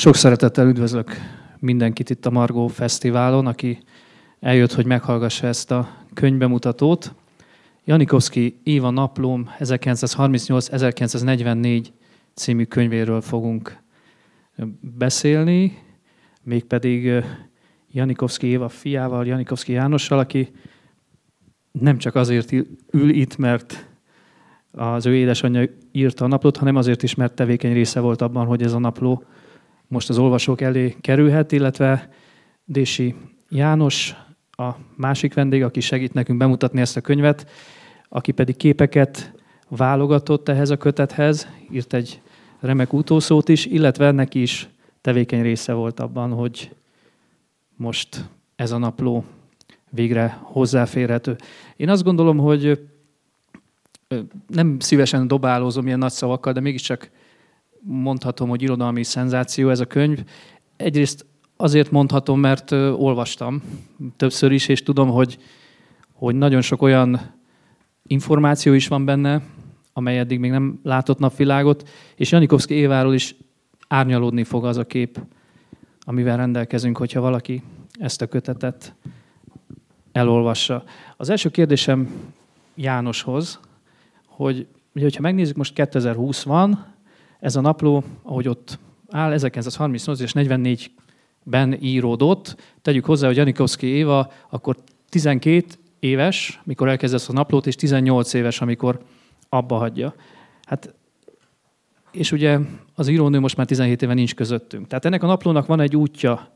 Sok szeretettel üdvözlök mindenkit itt a Margó Fesztiválon, aki eljött, hogy meghallgassa ezt a könyvbemutatót. Janikovszki Éva Naplóm 1938-1944 című könyvéről fogunk beszélni, mégpedig Janikovszki Éva fiával, Janikovszki Jánossal, aki nem csak azért ül itt, mert az ő édesanyja írta a naplót, hanem azért is, mert tevékeny része volt abban, hogy ez a napló most az olvasók elé kerülhet, illetve Dési János, a másik vendég, aki segít nekünk bemutatni ezt a könyvet, aki pedig képeket válogatott ehhez a kötethez, írt egy remek utószót is, illetve neki is tevékeny része volt abban, hogy most ez a napló végre hozzáférhető. Én azt gondolom, hogy nem szívesen dobálózom ilyen nagy szavakkal, de mégiscsak mondhatom, hogy irodalmi szenzáció ez a könyv. Egyrészt azért mondhatom, mert olvastam többször is, és tudom, hogy, hogy nagyon sok olyan információ is van benne, amely eddig még nem látott napvilágot, és Janikovszki Éváról is árnyalódni fog az a kép, amivel rendelkezünk, hogyha valaki ezt a kötetet elolvassa. Az első kérdésem Jánoshoz, hogy hogyha megnézzük, most 2020 van, ez a napló, ahogy ott áll, 1938 és 44-ben íródott. Tegyük hozzá, hogy Janikovszki Éva akkor 12 éves, mikor elkezdett a naplót, és 18 éves, amikor abba hagyja. Hát, és ugye az írónő most már 17 éve nincs közöttünk. Tehát ennek a naplónak van egy útja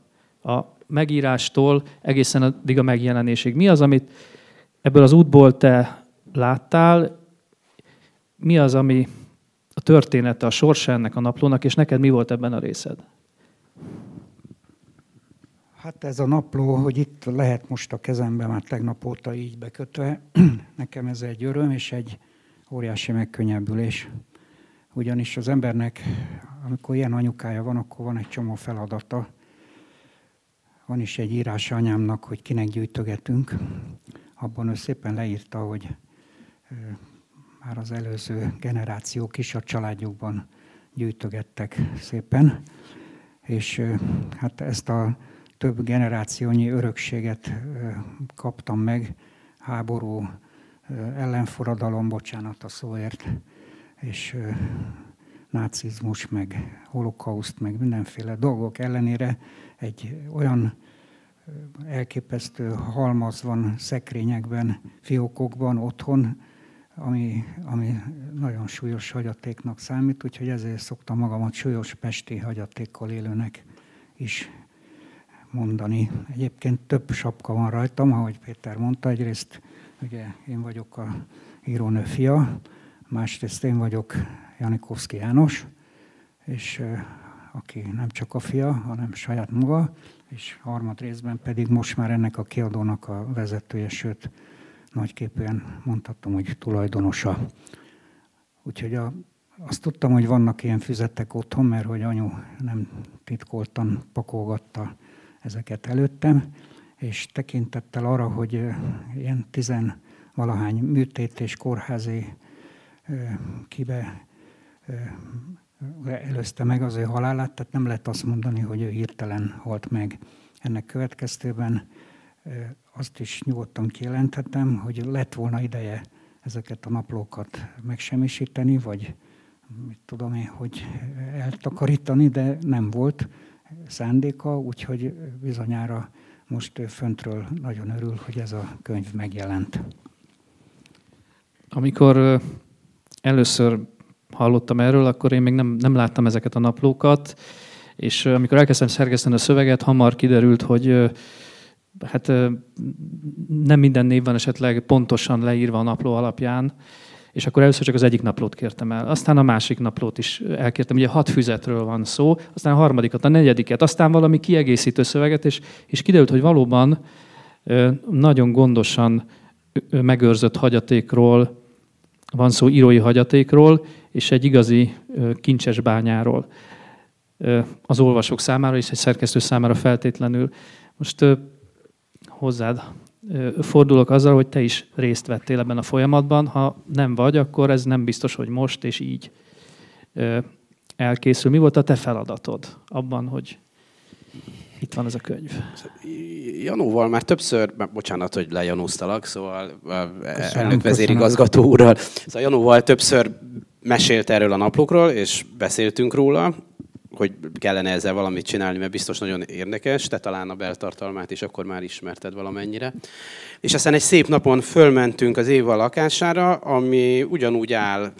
a megírástól egészen addig a megjelenésig. Mi az, amit ebből az útból te láttál, mi az, ami története, a sorsa ennek a naplónak, és neked mi volt ebben a részed? Hát ez a napló, hogy itt lehet most a kezemben már tegnap óta így bekötve, nekem ez egy öröm és egy óriási megkönnyebbülés. Ugyanis az embernek, amikor ilyen anyukája van, akkor van egy csomó feladata. Van is egy írása anyámnak, hogy kinek gyűjtögetünk. Abban ő szépen leírta, hogy már az előző generációk is a családjukban gyűjtögettek szépen, és hát ezt a több generációnyi örökséget kaptam meg, háború, ellenforradalom, bocsánat a szóért, és nácizmus, meg holokauszt, meg mindenféle dolgok ellenére egy olyan elképesztő halmaz van szekrényekben, fiókokban, otthon, ami, ami nagyon súlyos hagyatéknak számít, úgyhogy ezért szoktam magamat súlyos pesti hagyatékkal élőnek is mondani. Egyébként több sapka van rajtam, ahogy Péter mondta, egyrészt ugye én vagyok a írónő fia, másrészt én vagyok Janikovszki János, és aki nem csak a fia, hanem saját maga, és harmad részben pedig most már ennek a kiadónak a vezetője, sőt nagyképűen mondhatom, hogy tulajdonosa. Úgyhogy a, azt tudtam, hogy vannak ilyen füzetek otthon, mert hogy anyu nem titkoltan pakolgatta ezeket előttem, és tekintettel arra, hogy ilyen tizenvalahány műtét és kórházi kibe előzte meg az ő halálát, tehát nem lehet azt mondani, hogy ő hirtelen halt meg. Ennek következtében azt is nyugodtan kijelenthetem, hogy lett volna ideje ezeket a naplókat megsemmisíteni, vagy mit tudom én, hogy eltakarítani, de nem volt szándéka, úgyhogy bizonyára most föntről nagyon örül, hogy ez a könyv megjelent. Amikor először hallottam erről, akkor én még nem, nem láttam ezeket a naplókat, és amikor elkezdtem szerkeszteni a szöveget, hamar kiderült, hogy hát nem minden név van esetleg pontosan leírva a napló alapján, és akkor először csak az egyik naplót kértem el. Aztán a másik naplót is elkértem. Ugye hat füzetről van szó, aztán a harmadikat, a negyediket, aztán valami kiegészítő szöveget, és, és kiderült, hogy valóban nagyon gondosan megőrzött hagyatékról van szó, írói hagyatékról, és egy igazi kincses bányáról az olvasók számára, és egy szerkesztő számára feltétlenül. Most hozzád fordulok azzal, hogy te is részt vettél ebben a folyamatban. Ha nem vagy, akkor ez nem biztos, hogy most és így elkészül. Mi volt a te feladatod abban, hogy itt van ez a könyv? Janóval már többször, bocsánat, hogy lejanóztalak, szóval elnök vezérigazgató úrral, szóval Janóval többször mesélt erről a naplókról, és beszéltünk róla, hogy kellene ezzel valamit csinálni, mert biztos nagyon érdekes, te talán a beltartalmát is akkor már ismerted valamennyire. És aztán egy szép napon fölmentünk az Éva lakására, ami ugyanúgy áll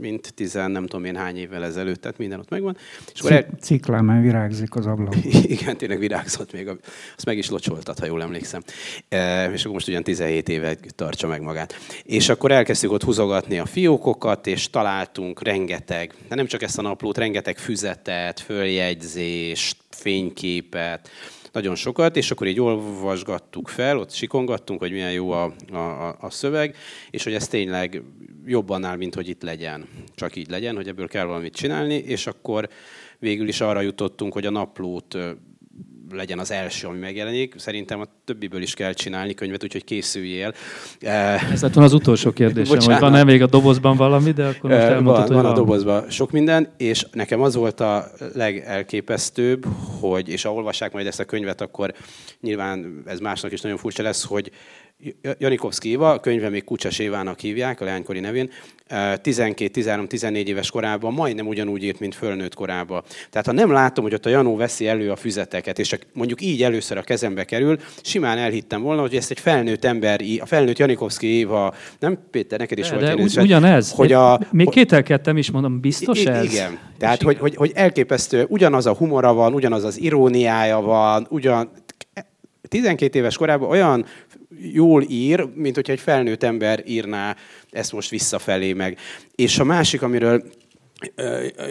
mint tizen nem tudom én hány évvel ezelőtt, tehát minden ott megvan. És akkor el... Ciklámán virágzik az ablak. Igen, tényleg virágzott még, azt meg is locsoltat, ha jól emlékszem. E, és akkor most ugyan 17 éve tartsa meg magát. És akkor elkezdtük ott húzogatni a fiókokat, és találtunk rengeteg, de nem csak ezt a naplót, rengeteg füzetet, följegyzést, fényképet, nagyon sokat, és akkor így olvasgattuk fel, ott sikongattunk, hogy milyen jó a, a, a szöveg, és hogy ez tényleg jobban áll, mint hogy itt legyen. Csak így legyen, hogy ebből kell valamit csinálni, és akkor végül is arra jutottunk, hogy a naplót legyen az első, ami megjelenik. Szerintem a többiből is kell csinálni könyvet, úgyhogy készüljél. Ez lett az utolsó kérdésem, hogy van-e még a dobozban valami, de akkor most elmondhatod, van, van a dobozban sok minden, és nekem az volt a legelképesztőbb, hogy, és ha olvassák majd ezt a könyvet, akkor nyilván ez másnak is nagyon furcsa lesz, hogy Janikovszki Éva, a könyve még Kucsas Évának hívják, a leánykori nevén, 12-13-14 éves korában majdnem ugyanúgy írt, mint fölnőtt korában. Tehát ha nem látom, hogy ott a Janó veszi elő a füzeteket, és mondjuk így először a kezembe kerül, simán elhittem volna, hogy ezt egy felnőtt ember, a felnőtt Janikovszki Éva, nem Péter, neked is de, volt de ugy, ugyanez. Hogy a, Még kételkedtem is, mondom, biztos I- ez? Igen. Tehát, hogy, hogy, hogy elképesztő, ugyanaz a humora van, ugyanaz az iróniája van, ugyan, 12 éves korában olyan jól ír, mint hogyha egy felnőtt ember írná ezt most visszafelé meg. És a másik, amiről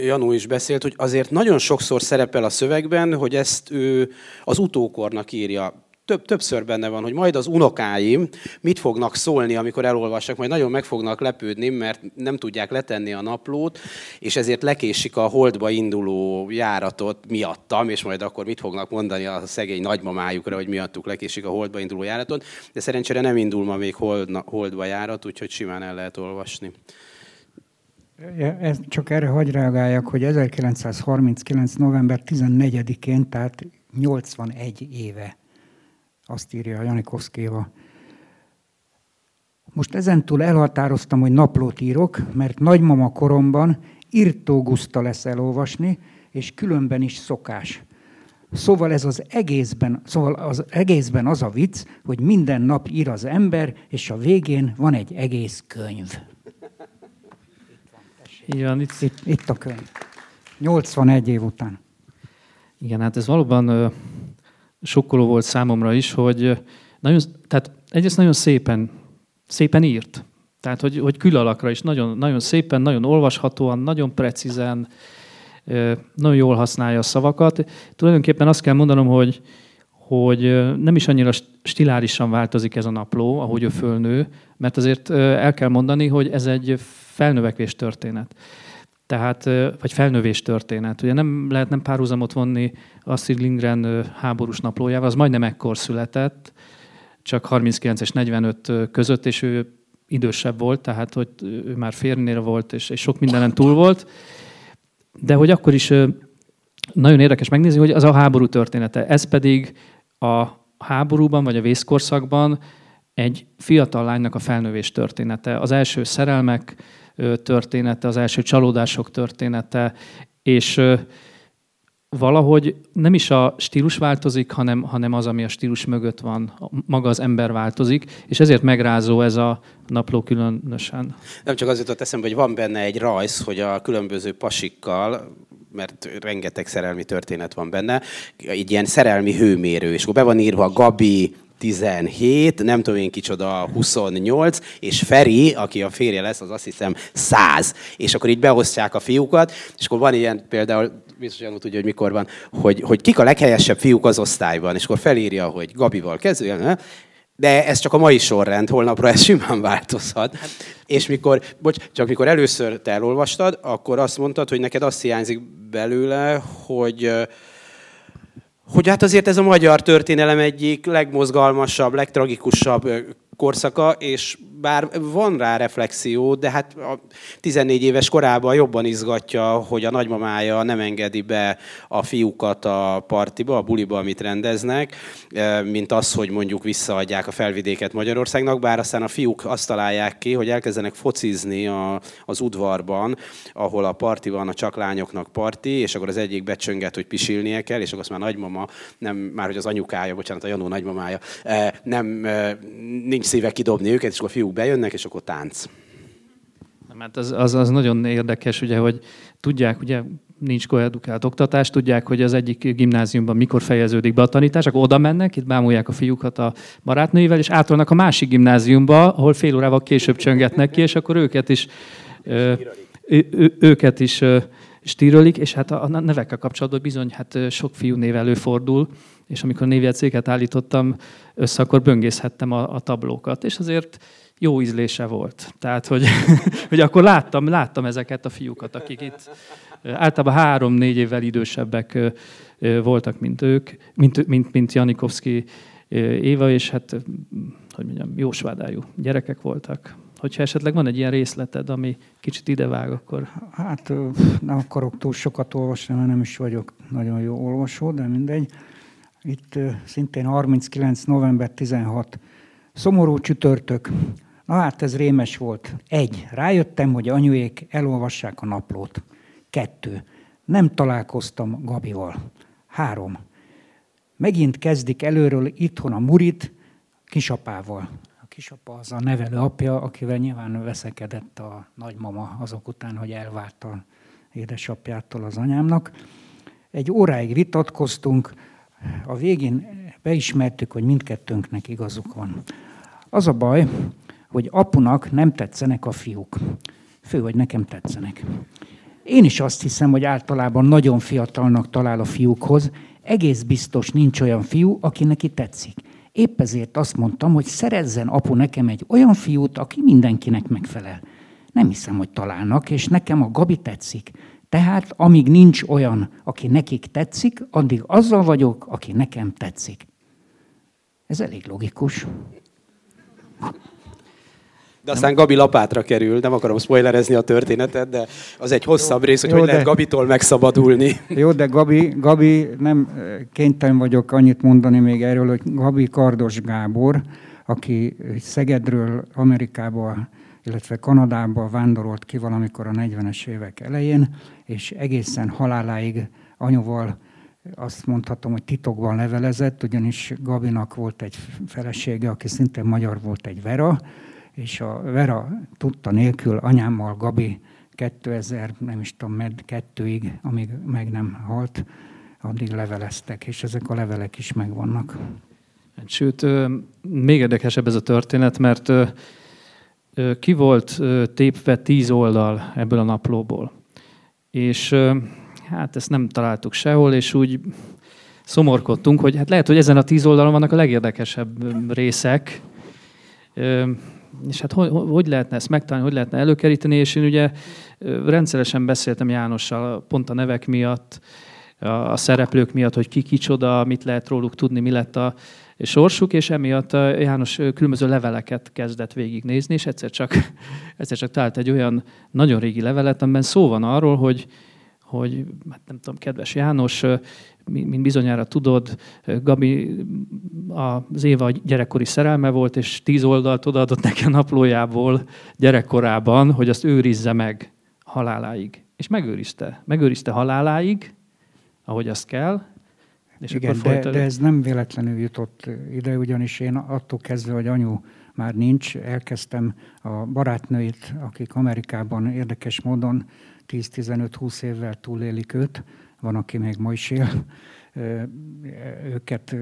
Janó is beszélt, hogy azért nagyon sokszor szerepel a szövegben, hogy ezt ő az utókornak írja több, többször benne van, hogy majd az unokáim mit fognak szólni, amikor elolvassák, majd nagyon meg fognak lepődni, mert nem tudják letenni a naplót, és ezért lekésik a holdba induló járatot miattam, és majd akkor mit fognak mondani a szegény nagymamájukra, hogy miattuk lekésik a holdba induló járatot. De szerencsére nem indul ma még hold, holdba járat, úgyhogy simán el lehet olvasni. Ez, csak erre hagy reagáljak, hogy 1939. november 14-én, tehát 81 éve azt írja Janikovszkéva. Most ezentúl elhatároztam, hogy naplót írok, mert nagymama koromban írtó guszta lesz elolvasni, és különben is szokás. Szóval ez az egészben, szóval az egészben az a vicc, hogy minden nap ír az ember, és a végén van egy egész könyv. Igen, itt... Itt, itt a könyv. 81 év után. Igen, hát ez valóban sokkoló volt számomra is, hogy nagyon, tehát egyrészt nagyon szépen, szépen írt. Tehát, hogy, hogy külalakra is nagyon, nagyon szépen, nagyon olvashatóan, nagyon precízen, nagyon jól használja a szavakat. Tulajdonképpen azt kell mondanom, hogy, hogy nem is annyira stilárisan változik ez a napló, ahogy ő fölnő, mert azért el kell mondani, hogy ez egy felnövekvés történet tehát, vagy felnövés történet. Ugye nem lehet nem párhuzamot vonni Astrid Lindgren háborús naplójával, az majdnem ekkor született, csak 39 és 45 között, és ő idősebb volt, tehát hogy ő már férnél volt, és, és sok mindenen túl volt. De hogy akkor is nagyon érdekes megnézni, hogy az a háború története. Ez pedig a háborúban, vagy a vészkorszakban egy fiatal lánynak a felnövés története. Az első szerelmek, története, az első csalódások története, és valahogy nem is a stílus változik, hanem, hanem az, ami a stílus mögött van, maga az ember változik, és ezért megrázó ez a napló különösen. Nem csak az jutott eszembe, hogy van benne egy rajz, hogy a különböző pasikkal, mert rengeteg szerelmi történet van benne, egy ilyen szerelmi hőmérő, és akkor be van írva Gabi, 17, nem tudom én kicsoda 28, és Feri, aki a férje lesz, az azt hiszem 100. És akkor így beosztják a fiúkat, és akkor van ilyen például, biztosan tudja, hogy mikor van, hogy, hogy kik a leghelyesebb fiúk az osztályban, és akkor felírja, hogy Gabival kezdően, de ez csak a mai sorrend, holnapra ez simán változhat. És mikor, bocs, csak mikor először te elolvastad, akkor azt mondtad, hogy neked azt hiányzik belőle, hogy hogy hát azért ez a magyar történelem egyik legmozgalmasabb, legtragikusabb korszaka, és bár van rá reflexió, de hát a 14 éves korában jobban izgatja, hogy a nagymamája nem engedi be a fiúkat a partiba, a buliba, amit rendeznek, mint az, hogy mondjuk visszaadják a felvidéket Magyarországnak, bár aztán a fiúk azt találják ki, hogy elkezdenek focizni a, az udvarban, ahol a parti van, a csak lányoknak parti, és akkor az egyik becsönget, hogy pisilnie kell, és akkor azt már nagymama, nem már hogy az anyukája, bocsánat, a Janó nagymamája, nem, nincs szíve kidobni őket, és akkor a fiúk bejönnek, és akkor tánc. Mert az, az, az nagyon érdekes, ugye, hogy tudják, ugye nincs koedukált oktatás, tudják, hogy az egyik gimnáziumban mikor fejeződik be a tanítás, akkor oda mennek, itt bámulják a fiúkat a barátnőivel, és átolnak a másik gimnáziumba, ahol fél órával később csöngetnek ki, és akkor őket is, ö, ő, őket is ö, stírölik, és hát a nevekkel kapcsolatban bizony hát sok fiú név előfordul, és amikor névjegyzéket állítottam össze, akkor böngészhettem a, a tablókat, és azért jó ízlése volt. Tehát, hogy, hogy akkor láttam, láttam ezeket a fiúkat, akik itt általában három-négy évvel idősebbek voltak, mint ők, mint, mint, mint Janikovszki Éva, és hát, hogy mondjam, jósvádájú gyerekek voltak. Hogyha esetleg van egy ilyen részleted, ami kicsit idevág, akkor... Hát nem akarok túl sokat olvasni, mert nem is vagyok nagyon jó olvasó, de mindegy. Itt szintén 39. november 16. Szomorú csütörtök. Na hát ez rémes volt. Egy. Rájöttem, hogy anyuék elolvassák a naplót. Kettő. Nem találkoztam Gabival. Három. Megint kezdik előről itthon a murit kisapával. Kisapa az a nevelő apja, akivel nyilván veszekedett a nagymama azok után, hogy elvárt a édesapjától az anyámnak. Egy óráig vitatkoztunk, a végén beismertük, hogy mindkettőnknek igazuk van. Az a baj, hogy apunak nem tetszenek a fiúk. Fő, hogy nekem tetszenek. Én is azt hiszem, hogy általában nagyon fiatalnak talál a fiúkhoz, egész biztos nincs olyan fiú, aki neki tetszik. Épp ezért azt mondtam, hogy szerezzen apu nekem egy olyan fiút, aki mindenkinek megfelel. Nem hiszem, hogy találnak, és nekem a Gabi tetszik. Tehát amíg nincs olyan, aki nekik tetszik, addig azzal vagyok, aki nekem tetszik. Ez elég logikus. De aztán Gabi lapátra kerül, nem akarom spoilerezni a történetet, de az egy hosszabb jó, rész, hogy jó, hogy de, lehet Gabitól megszabadulni. Jó, de Gabi, Gabi nem kénytelen vagyok annyit mondani még erről, hogy Gabi Kardos Gábor, aki Szegedről Amerikába, illetve Kanadába vándorolt ki valamikor a 40-es évek elején, és egészen haláláig anyuval azt mondhatom, hogy titokban levelezett, ugyanis Gabinak volt egy felesége, aki szintén magyar volt, egy Vera, és a Vera tudta nélkül anyámmal Gabi 2000, nem is tudom, med kettőig, amíg meg nem halt, addig leveleztek, és ezek a levelek is megvannak. Sőt, még érdekesebb ez a történet, mert ki volt tépve tíz oldal ebből a naplóból. És hát ezt nem találtuk sehol, és úgy szomorkodtunk, hogy hát lehet, hogy ezen a tíz oldalon vannak a legérdekesebb részek, és hát hogy, hogy lehetne ezt megtalálni, hogy lehetne előkeríteni, és én ugye rendszeresen beszéltem Jánossal pont a nevek miatt, a szereplők miatt, hogy ki kicsoda, mit lehet róluk tudni, mi lett a sorsuk, és emiatt János különböző leveleket kezdett végignézni, és egyszer csak, egyszer csak talált egy olyan nagyon régi levelet, amiben szó van arról, hogy, hogy hát nem tudom, kedves János, mint bizonyára tudod, Gabi az Éva gyerekkori szerelme volt, és tíz oldalt odaadott neki a naplójából gyerekkorában, hogy azt őrizze meg haláláig. És megőrizte. Megőrizte haláláig, ahogy azt kell. És Igen, de, de ez nem véletlenül jutott ide, ugyanis én attól kezdve, hogy anyu már nincs, elkezdtem a barátnőit, akik Amerikában érdekes módon 10-15-20 évvel túlélik őt, van, aki még ma is él, őket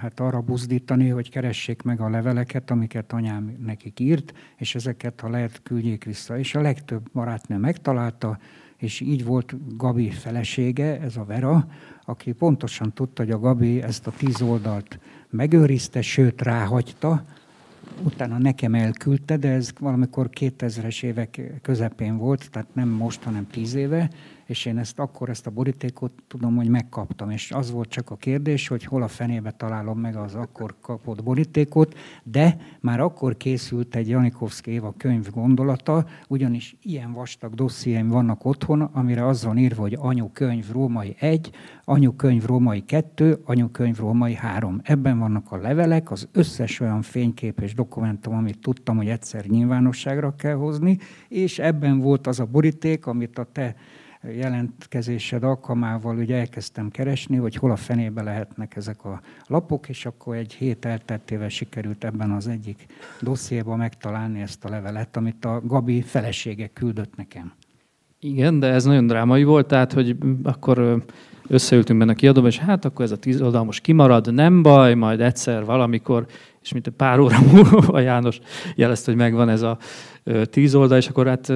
hát arra buzdítani, hogy keressék meg a leveleket, amiket anyám nekik írt, és ezeket, ha lehet, küldjék vissza. És a legtöbb barátnő megtalálta, és így volt Gabi felesége, ez a Vera, aki pontosan tudta, hogy a Gabi ezt a tíz oldalt megőrizte, sőt ráhagyta, utána nekem elküldte, de ez valamikor 2000-es évek közepén volt, tehát nem most, hanem tíz éve, és én ezt akkor ezt a borítékot tudom, hogy megkaptam, és az volt csak a kérdés, hogy hol a fenébe találom meg az akkor kapott borítékot, de már akkor készült egy Janikovszki Éva könyv gondolata, ugyanis ilyen vastag dossziém vannak otthon, amire az van írva, hogy anyukönyv római 1, anyukönyv római 2, anyukönyv római 3. Ebben vannak a levelek, az összes olyan fénykép és dokumentum, amit tudtam, hogy egyszer nyilvánosságra kell hozni, és ebben volt az a boríték, amit a te jelentkezésed alkalmával ugye elkezdtem keresni, hogy hol a fenébe lehetnek ezek a lapok, és akkor egy hét elteltével sikerült ebben az egyik dossziéban megtalálni ezt a levelet, amit a Gabi felesége küldött nekem. Igen, de ez nagyon drámai volt, tehát hogy akkor összeültünk benne a kiadóba, és hát akkor ez a tíz oldal most kimarad, nem baj, majd egyszer valamikor, és mint pár óra múlva János jelezte, hogy megvan ez a tíz oldal, és akkor hát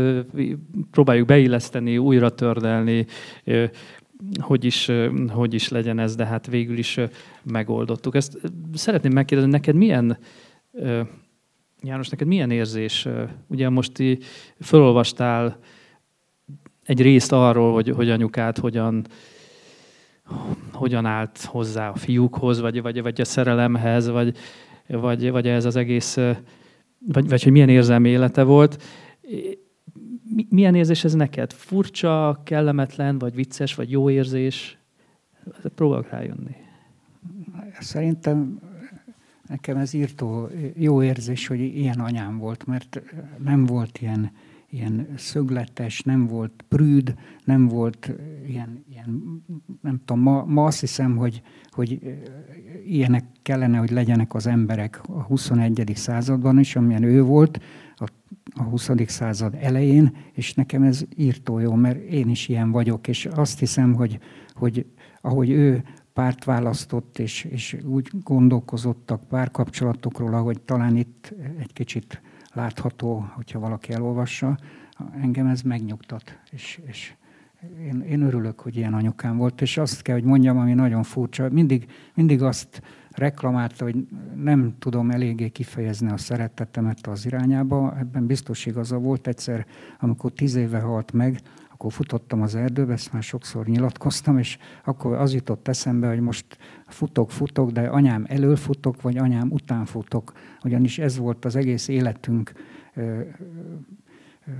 próbáljuk beilleszteni, újra tördelni, hogy is, hogy is legyen ez, de hát végül is megoldottuk. Ezt szeretném megkérdezni, neked milyen, János, neked milyen érzés? Ugye most felolvastál egy részt arról, hogy, hogy anyukát hogyan, hogyan állt hozzá a fiúkhoz, vagy, vagy, vagy a szerelemhez, vagy, vagy, vagy ez az egész vagy, vagy hogy milyen érzelmi élete volt. Milyen érzés ez neked? Furcsa, kellemetlen, vagy vicces, vagy jó érzés? Próbálok rájönni. Szerintem nekem ez írtó jó érzés, hogy ilyen anyám volt, mert nem volt ilyen, ilyen szögletes, nem volt prűd, nem volt ilyen, ilyen nem tudom, ma, ma azt hiszem, hogy, hogy ilyenek kellene, hogy legyenek az emberek a 21. században is, amilyen ő volt a, a 20. század elején, és nekem ez írtó jó, mert én is ilyen vagyok, és azt hiszem, hogy, hogy ahogy ő párt választott, és, és úgy gondolkozottak párkapcsolatokról, ahogy talán itt egy kicsit látható, hogyha valaki elolvassa, engem ez megnyugtat, és, és én, én örülök, hogy ilyen anyukám volt, és azt kell, hogy mondjam, ami nagyon furcsa, mindig, mindig azt reklamálta, hogy nem tudom eléggé kifejezni a szeretetemet az irányába. Ebben biztos igaza volt. Egyszer, amikor tíz éve halt meg, akkor futottam az erdőbe, ezt már sokszor nyilatkoztam, és akkor az jutott eszembe, hogy most futok, futok, de anyám elől futok, vagy anyám után futok. Ugyanis ez volt az egész életünk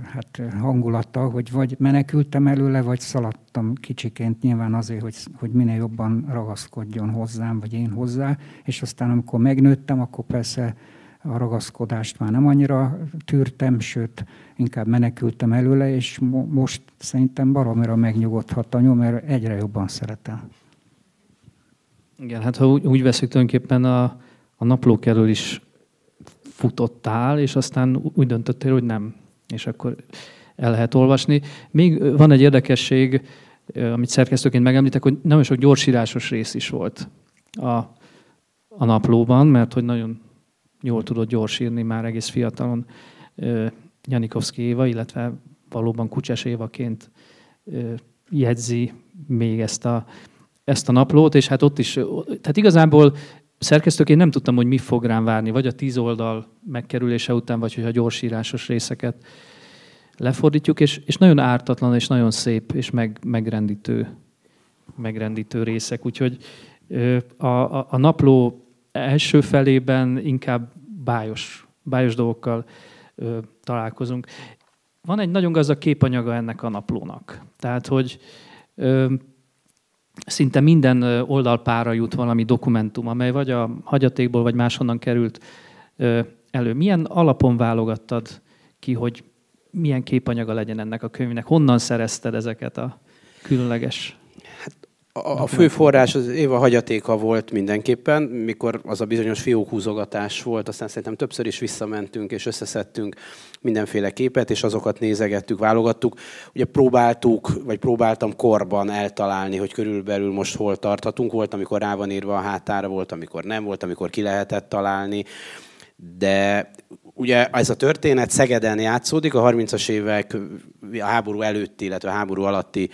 hát hangulata, hogy vagy menekültem előle, vagy szaladtam kicsiként nyilván azért, hogy, hogy minél jobban ragaszkodjon hozzám, vagy én hozzá, és aztán amikor megnőttem, akkor persze a ragaszkodást már nem annyira tűrtem, sőt, inkább menekültem előle, és mo- most szerintem baromira megnyugodhat a mert egyre jobban szeretem. Igen, hát ha úgy, úgy veszük tulajdonképpen a, a naplók elől is futottál, és aztán úgy döntöttél, hogy nem és akkor el lehet olvasni. Még van egy érdekesség, amit szerkesztőként megemlítek, hogy nagyon sok gyorsírásos rész is volt a, a naplóban, mert hogy nagyon jól tudott gyorsírni már egész fiatalon Janikovszki Éva, illetve valóban Kucses Évaként jegyzi még ezt a, ezt a naplót, és hát ott is, tehát igazából szerkesztőként nem tudtam, hogy mi fog rám várni, vagy a tíz oldal megkerülése után, vagy hogy a gyorsírásos részeket lefordítjuk, és, és nagyon ártatlan, és nagyon szép, és meg, megrendítő, megrendítő részek. Úgyhogy a, a, a napló első felében inkább bájos, bájos dolgokkal ö, találkozunk. Van egy nagyon gazdag képanyaga ennek a naplónak. Tehát, hogy ö, szinte minden oldalpára jut valami dokumentum, amely vagy a hagyatékból, vagy máshonnan került elő. Milyen alapon válogattad ki, hogy milyen képanyaga legyen ennek a könyvnek? Honnan szerezted ezeket a különleges a, a fő forrás az Éva hagyatéka volt mindenképpen, mikor az a bizonyos fiókhúzogatás volt, aztán szerintem többször is visszamentünk és összeszedtünk mindenféle képet, és azokat nézegettük, válogattuk. Ugye próbáltuk, vagy próbáltam korban eltalálni, hogy körülbelül most hol tarthatunk. Volt, amikor rá van írva a hátára, volt, amikor nem volt, amikor ki lehetett találni. De Ugye ez a történet Szegeden játszódik, a 30-as évek a háború előtti, illetve a háború alatti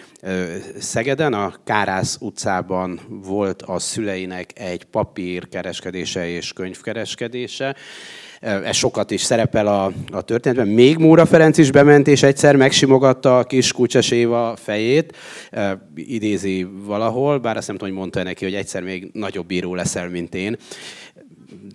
Szegeden, a Kárász utcában volt a szüleinek egy papírkereskedése és könyvkereskedése. Ez sokat is szerepel a, a történetben. Még Móra Ferenc is bement, és egyszer megsimogatta a kis Kucses Éva fejét, idézi valahol, bár azt nem tudom, hogy mondta neki, hogy egyszer még nagyobb bíró leszel, mint én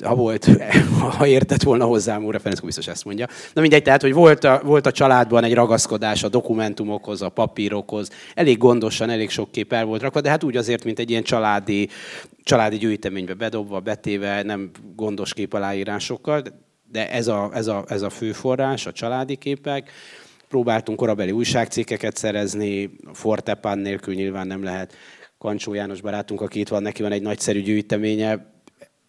ha volt, ha értett volna hozzám, Óra Ferenc biztos ezt mondja. Na mindegy, tehát, hogy volt a, volt a családban egy ragaszkodás a dokumentumokhoz, a papírokhoz, elég gondosan, elég sok kép el volt rakva, de hát úgy azért, mint egy ilyen családi, családi gyűjteménybe bedobva, betéve, nem gondos képaláírásokkal, de ez a, ez a, ez a fő forrás, a családi képek. Próbáltunk korabeli újságcikkeket szerezni, Fortepán nélkül nyilván nem lehet. Kancsó János barátunk, aki itt van, neki van egy nagyszerű gyűjteménye,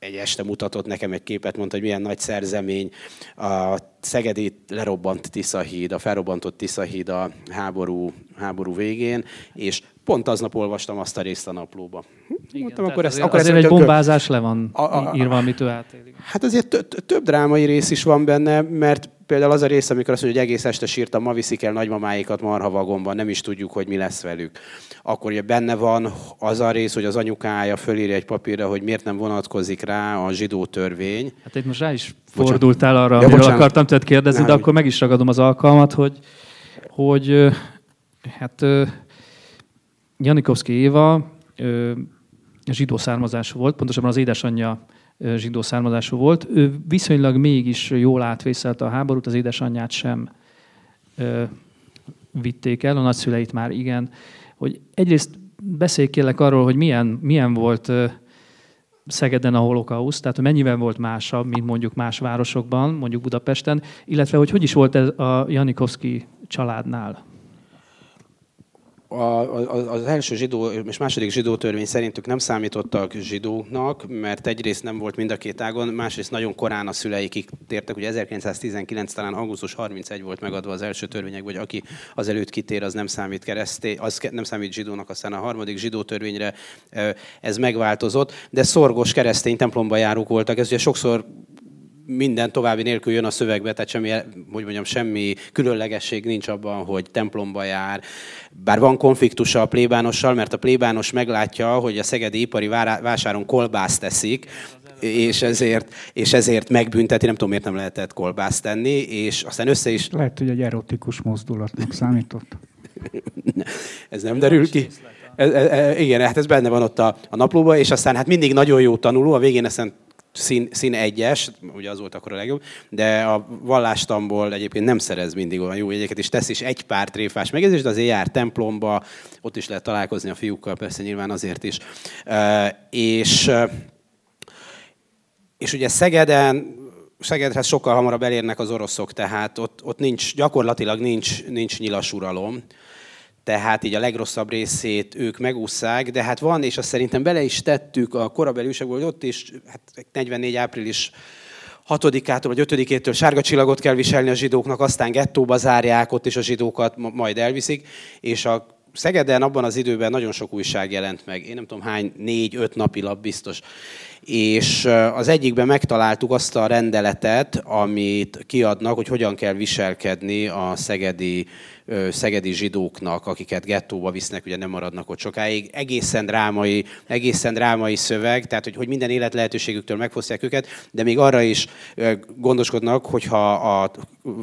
egy este mutatott nekem egy képet, mondta, hogy milyen nagy szerzemény. A Szegedi lerobbant Tiszahíd, a felrobbantott Tiszahíd a háború, háború végén, és pont aznap olvastam azt a részt a naplóba. Igen, Mondtam, akkor ezt, akkor azért ezt egy bombázás le van a, a, a, írva, amit ő átélik. Hát azért több drámai rész is van benne, mert például az a rész, amikor azt mondja, hogy egész este sírtam, ma viszik el nagymamáikat marha vagomban, nem is tudjuk, hogy mi lesz velük. Akkor ugye benne van az a rész, hogy az anyukája fölírja egy papírra, hogy miért nem vonatkozik rá a zsidó törvény. Hát itt most rá is fordultál arra, ja, amiről akartam tőled kérdezni, nem, de akkor meg is ragadom az alkalmat, hogy, hogy hát Janikovszki Éva zsidó származású volt, pontosabban az édesanyja zsidó származású volt. Ő viszonylag mégis jól átvészelte a háborút, az édesanyját sem ö, vitték el, a nagyszüleit már igen. Hogy egyrészt beszélj kérlek arról, hogy milyen, milyen volt ö, Szegeden a holokauszt, tehát hogy mennyivel volt másabb, mint mondjuk más városokban, mondjuk Budapesten, illetve hogy hogy is volt ez a Janikovszki családnál? A, az első zsidó és második zsidó törvény szerintük nem számítottak zsidóknak, mert egyrészt nem volt mind a két ágon, másrészt nagyon korán a szüleik tértek, ugye 1919 talán augusztus 31 volt megadva az első törvények, vagy aki az előtt kitér, az nem számít kereszté, az nem számít zsidónak, aztán a harmadik zsidó törvényre ez megváltozott, de szorgos keresztény templomba járók voltak, ez ugye sokszor minden további nélkül jön a szövegbe, tehát semmi, hogy mondjam, semmi különlegesség nincs abban, hogy templomba jár. Bár van konfliktusa a plébánossal, mert a plébános meglátja, hogy a szegedi ipari vásáron kolbászt teszik, és ezért, és ezért megbünteti, nem tudom, miért nem lehetett kolbászt tenni, és aztán össze is... Lehet, hogy egy erotikus mozdulatnak számított. ez nem derül ki. E, e, igen, hát ez benne van ott a, a naplóban, és aztán hát mindig nagyon jó tanuló, a végén aztán szín, szín egyes, ugye az volt akkor a legjobb, de a vallástamból egyébként nem szerez mindig olyan jó jegyeket, és tesz is egy pár tréfás megjegyzést, de azért jár templomba, ott is lehet találkozni a fiúkkal, persze nyilván azért is. És, és ugye Szegeden, Szegedhez sokkal hamarabb elérnek az oroszok, tehát ott, ott nincs, gyakorlatilag nincs, nincs nyilas uralom tehát így a legrosszabb részét ők megúszszák, de hát van, és azt szerintem bele is tettük a korabeli újságból, hogy ott is hát 44 április 6-ától vagy 5-től sárga csillagot kell viselni a zsidóknak, aztán gettóba zárják, ott is a zsidókat majd elviszik, és a Szegeden abban az időben nagyon sok újság jelent meg. Én nem tudom hány, négy-öt napi lap biztos. És az egyikben megtaláltuk azt a rendeletet, amit kiadnak, hogy hogyan kell viselkedni a szegedi szegedi zsidóknak, akiket gettóba visznek, ugye nem maradnak ott sokáig. Egészen drámai, egészen drámai szöveg, tehát hogy, hogy minden élet lehetőségüktől megfosztják őket, de még arra is gondoskodnak, hogyha a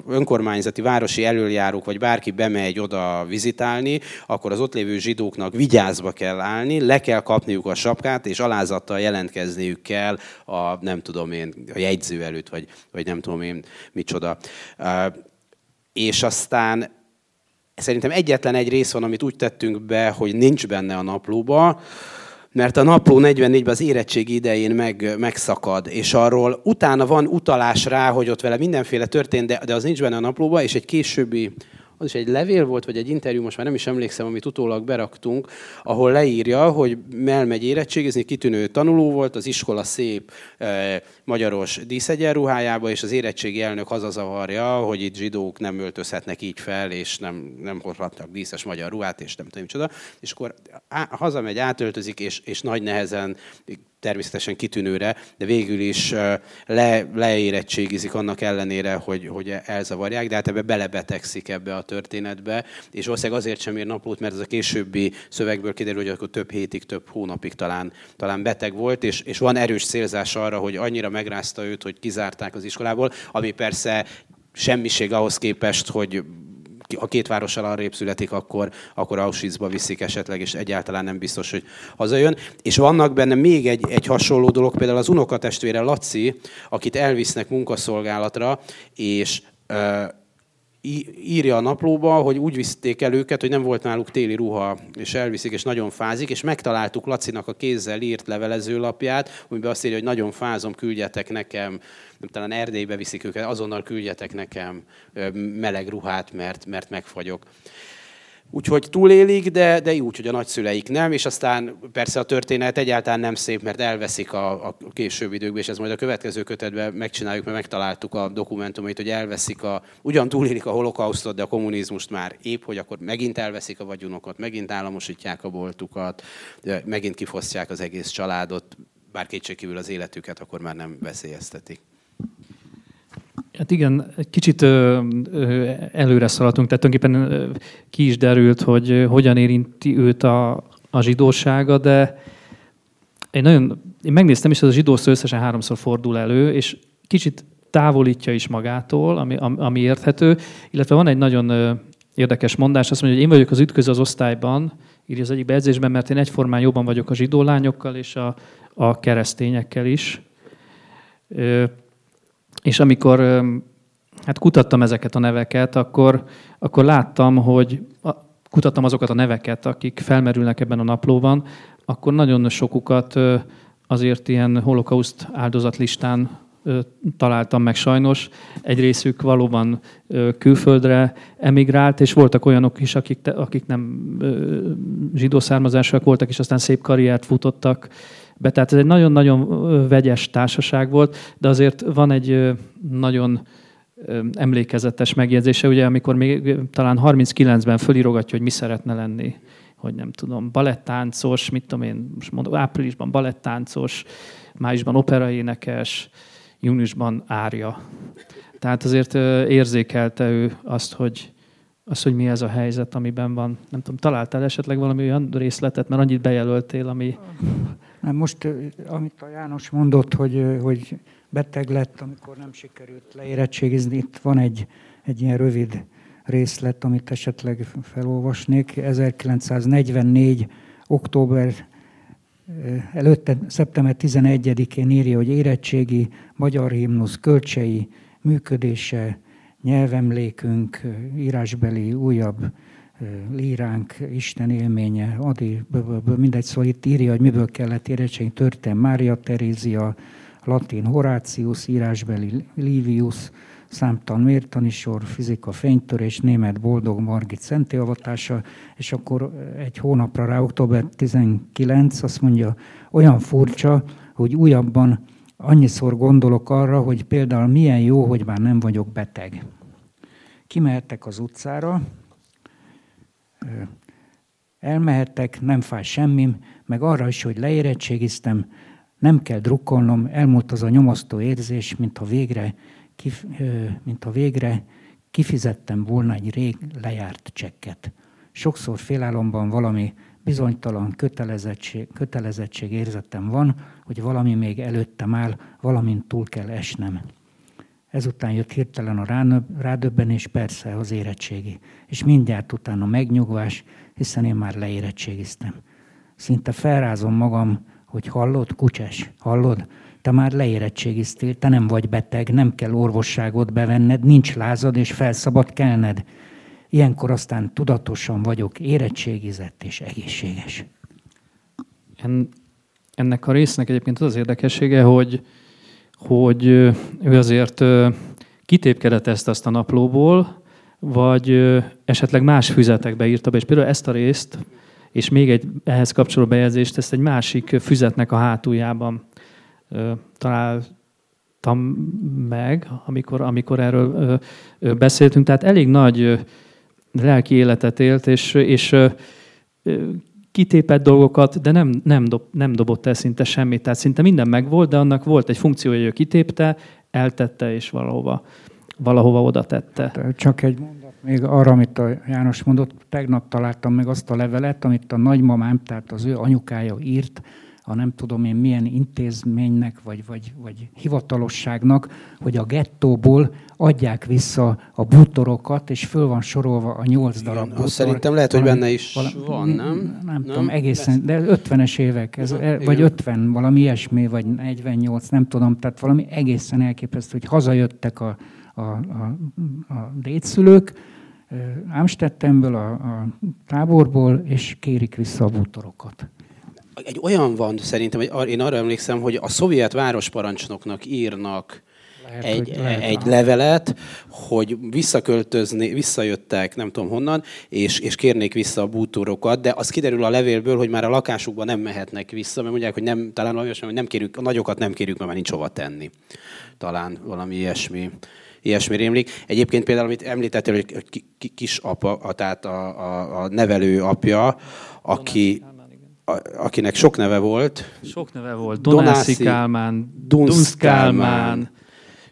önkormányzati városi előjárók, vagy bárki bemegy oda vizitálni, akkor az ott lévő zsidóknak vigyázba kell állni, le kell kapniuk a sapkát, és alázattal jelentkezniük kell a, nem tudom én, a jegyző előtt, vagy, vagy nem tudom én micsoda. És aztán Szerintem egyetlen egy rész van, amit úgy tettünk be, hogy nincs benne a naplóba, mert a napló 44-ben az érettségi idején meg, megszakad, és arról utána van utalás rá, hogy ott vele mindenféle történt, de, de az nincs benne a naplóba, és egy későbbi az is egy levél volt, vagy egy interjú, most már nem is emlékszem, amit utólag beraktunk, ahol leírja, hogy elmegy érettségizni, kitűnő tanuló volt, az iskola szép e, magyaros díszegyenruhájába, és az érettségi elnök hazazavarja, hogy itt zsidók nem öltözhetnek így fel, és nem, nem hordhatnak díszes magyar ruhát, és nem tudom, micsoda. És akkor á, hazamegy, átöltözik, és, és nagy nehezen természetesen kitűnőre, de végül is le, leérettségizik annak ellenére, hogy, hogy elzavarják, de hát ebbe belebetegszik ebbe a történetbe, és valószínűleg azért sem ír naplót, mert ez a későbbi szövegből kiderül, hogy akkor több hétig, több hónapig talán, talán beteg volt, és, és van erős célzás arra, hogy annyira megrázta őt, hogy kizárták az iskolából, ami persze semmiség ahhoz képest, hogy ha két várossal arrébb születik, akkor, akkor Auschwitzba viszik esetleg, és egyáltalán nem biztos, hogy hazajön. És vannak benne még egy, egy hasonló dolog, például az unokatestvére Laci, akit elvisznek munkaszolgálatra, és írja a naplóba, hogy úgy viszték el őket, hogy nem volt náluk téli ruha, és elviszik, és nagyon fázik, és megtaláltuk Lacinak a kézzel írt levelezőlapját, amiben azt írja, hogy nagyon fázom, küldjetek nekem, nem talán Erdélybe viszik őket, azonnal küldjetek nekem meleg ruhát, mert, mert megfagyok. Úgyhogy túlélik, de, de úgy, hogy a nagyszüleik nem, és aztán persze a történet egyáltalán nem szép, mert elveszik a, a későbbi időkben, és ez majd a következő kötetben megcsináljuk, mert megtaláltuk a dokumentumait, hogy elveszik a, ugyan túlélik a holokausztot, de a kommunizmust már épp, hogy akkor megint elveszik a vagyonokat, megint államosítják a boltukat, megint kifosztják az egész családot, bár kétségkívül az életüket akkor már nem veszélyeztetik. Hát igen, egy kicsit ö, ö, előre szaladtunk, tehát tulajdonképpen ki is derült, hogy hogyan érinti őt a, a zsidósága, de én nagyon, én megnéztem is, hogy a zsidó szó összesen háromszor fordul elő, és kicsit távolítja is magától, ami, ami érthető, illetve van egy nagyon érdekes mondás, azt mondja, hogy én vagyok az ütköző az osztályban, írja az egyik bejegyzésben, mert én egyformán jobban vagyok a zsidó lányokkal és a, a keresztényekkel is. És amikor hát kutattam ezeket a neveket, akkor, akkor láttam, hogy kutattam azokat a neveket, akik felmerülnek ebben a naplóban, akkor nagyon sokukat azért ilyen holokauszt áldozatlistán találtam meg sajnos. Egy részük valóban külföldre emigrált, és voltak olyanok is, akik, akik nem zsidó származásúak voltak, és aztán szép karriert futottak be. Tehát ez egy nagyon-nagyon vegyes társaság volt, de azért van egy nagyon emlékezetes megjegyzése, ugye, amikor még talán 39-ben fölírogatja, hogy mi szeretne lenni hogy nem tudom, balettáncos, mit tudom én, most mondom, áprilisban balettáncos, májusban operaénekes, júniusban árja. Tehát azért érzékelte ő azt, hogy, azt, hogy mi ez a helyzet, amiben van. Nem tudom, találtál esetleg valami olyan részletet, mert annyit bejelöltél, ami... Most, amit a János mondott, hogy, hogy beteg lett, amikor nem sikerült leérettségizni, itt van egy, egy ilyen rövid részlet, amit esetleg felolvasnék. 1944. október előtte, szeptember 11-én írja, hogy érettségi, magyar himnusz, kölcsei, működése, nyelvemlékünk, írásbeli újabb líránk, Isten élménye, Adi, mindegy, szóval itt írja, hogy miből kellett érettségi történ Mária Terézia, latin Horácius, írásbeli Livius, számtalan mértani sor, fizika fénytörés, német boldog Margit szentélyavatása, és akkor egy hónapra rá, október 19, azt mondja, olyan furcsa, hogy újabban annyiszor gondolok arra, hogy például milyen jó, hogy már nem vagyok beteg. Kimehettek az utcára, elmehettek, nem fáj semmim, meg arra is, hogy leérettségiztem, nem kell drukkolnom, elmúlt az a nyomasztó érzés, mintha végre, kif, mintha végre kifizettem volna egy rég lejárt csekket. Sokszor félálomban valami bizonytalan kötelezettség, kötelezettség érzetem van, hogy valami még előttem áll, valamint túl kell esnem. Ezután jött hirtelen a rádöbbenés, persze az érettségi, és mindjárt utána megnyugvás, hiszen én már leérettségiztem. Szinte felrázom magam, hogy hallod, kucses, hallod? Te már leérettségiztél, te nem vagy beteg, nem kell orvosságot bevenned, nincs lázad és felszabad kelned. Ilyenkor aztán tudatosan vagyok érettségizett és egészséges. Ennek a résznek egyébként az az érdekessége, hogy, hogy ő azért kitépkedett ezt azt a naplóból, vagy esetleg más füzetekbe írta be, és például ezt a részt, és még egy ehhez kapcsoló bejegyzést, ezt egy másik füzetnek a hátuljában találtam meg, amikor, amikor erről beszéltünk. Tehát elég nagy lelki életet élt, és, és kitépett dolgokat, de nem, nem, dob, nem dobott el szinte semmit. Tehát szinte minden megvolt, de annak volt egy funkciója, hogy ő kitépte, eltette és valahova, valahova oda tette. Hát, csak egy mondat még arra, amit a János mondott. Tegnap találtam meg azt a levelet, amit a nagymamám, tehát az ő anyukája írt, a nem tudom én milyen intézménynek, vagy, vagy, vagy hivatalosságnak, hogy a gettóból adják vissza a bútorokat, és föl van sorolva a nyolc darab bútor. Szerintem lehet, hogy benne is valami, van, nem? Nem, nem tudom, egészen, de 50-es évek, ez, Aha, vagy igen. 50, valami ilyesmi, vagy 48, nem tudom, tehát valami egészen elképesztő, hogy hazajöttek a, a, a, a dédszülők, Amstettemből, a, a táborból, és kérik vissza a bútorokat egy olyan van szerintem, hogy én arra emlékszem, hogy a szovjet városparancsnoknak írnak egy, egy levelet, hogy visszaköltözni, visszajöttek, nem tudom honnan, és, és kérnék vissza a bútorokat, de az kiderül a levélből, hogy már a lakásukban nem mehetnek vissza, mert mondják, hogy nem, talán valami hogy nem kérjük, a nagyokat nem kérjük, mert már nincs hova tenni. Talán valami ilyesmi ilyesmi rémlik. Egyébként például, amit említettél, hogy kisapa, tehát a, a, a nevelő apja, aki, akinek sok neve volt. Sok neve volt. Donászi, Kálmán, Dunsz Kálmán,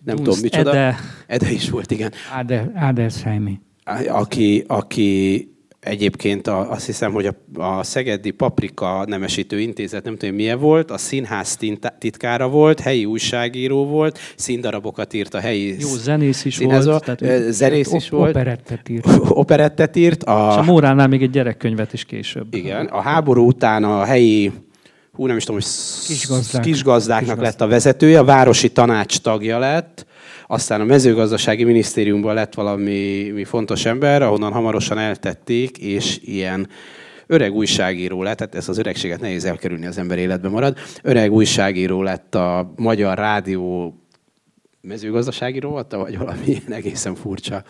nem Dunst tudom micsoda. Ede. Ede is volt, igen. Ade, Adelsheimi. Aki, aki Egyébként a, azt hiszem, hogy a, a Szegedi Paprika Nemesítő Intézet, nem tudom milyen volt, a színház titkára volt, helyi újságíró volt, színdarabokat írt a helyi Jó, zenész is színházba. volt. Tehát, zenész is volt. Operettet írt. Operettet írt. A, És a Móránál még egy gyerekkönyvet is később. Igen, a háború után a helyi hú, nem is tudom, hogy kisgazdák. kisgazdáknak Kisgazdák. lett a vezetője, a városi tanács tagja lett, aztán a mezőgazdasági minisztériumban lett valami mi fontos ember, ahonnan hamarosan eltették, és ilyen öreg újságíró lett, tehát ezt az öregséget nehéz elkerülni, az ember életben marad. Öreg újságíró lett a Magyar Rádió mezőgazdasági rovata, vagy valami egészen furcsa